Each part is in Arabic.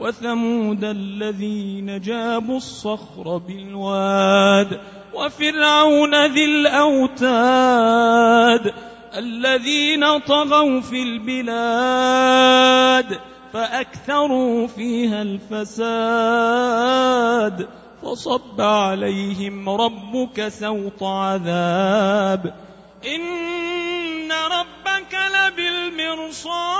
وثمود الذين جابوا الصخر بالواد وفرعون ذي الأوتاد الذين طغوا في البلاد فأكثروا فيها الفساد. فصب عليهم ربك سوط عذاب. إن ربك لبالمرصاد.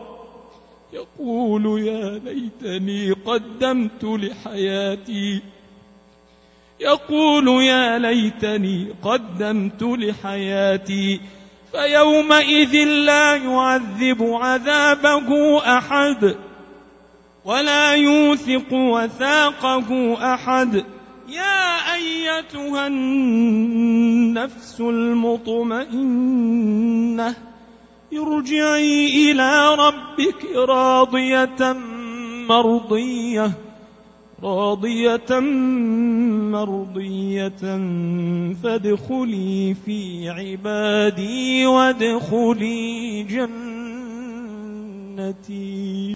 يقول يا ليتني قدمت لحياتي. يقول يا ليتني قدمت لحياتي. فيومئذ لا يعذب عذابه أحد ولا يوثق وثاقه أحد. يا أيتها النفس المطمئنة. ارجعي إلى ربك راضية مرضية راضية مرضية. فادخلي في عبادي وادخلي جنتي.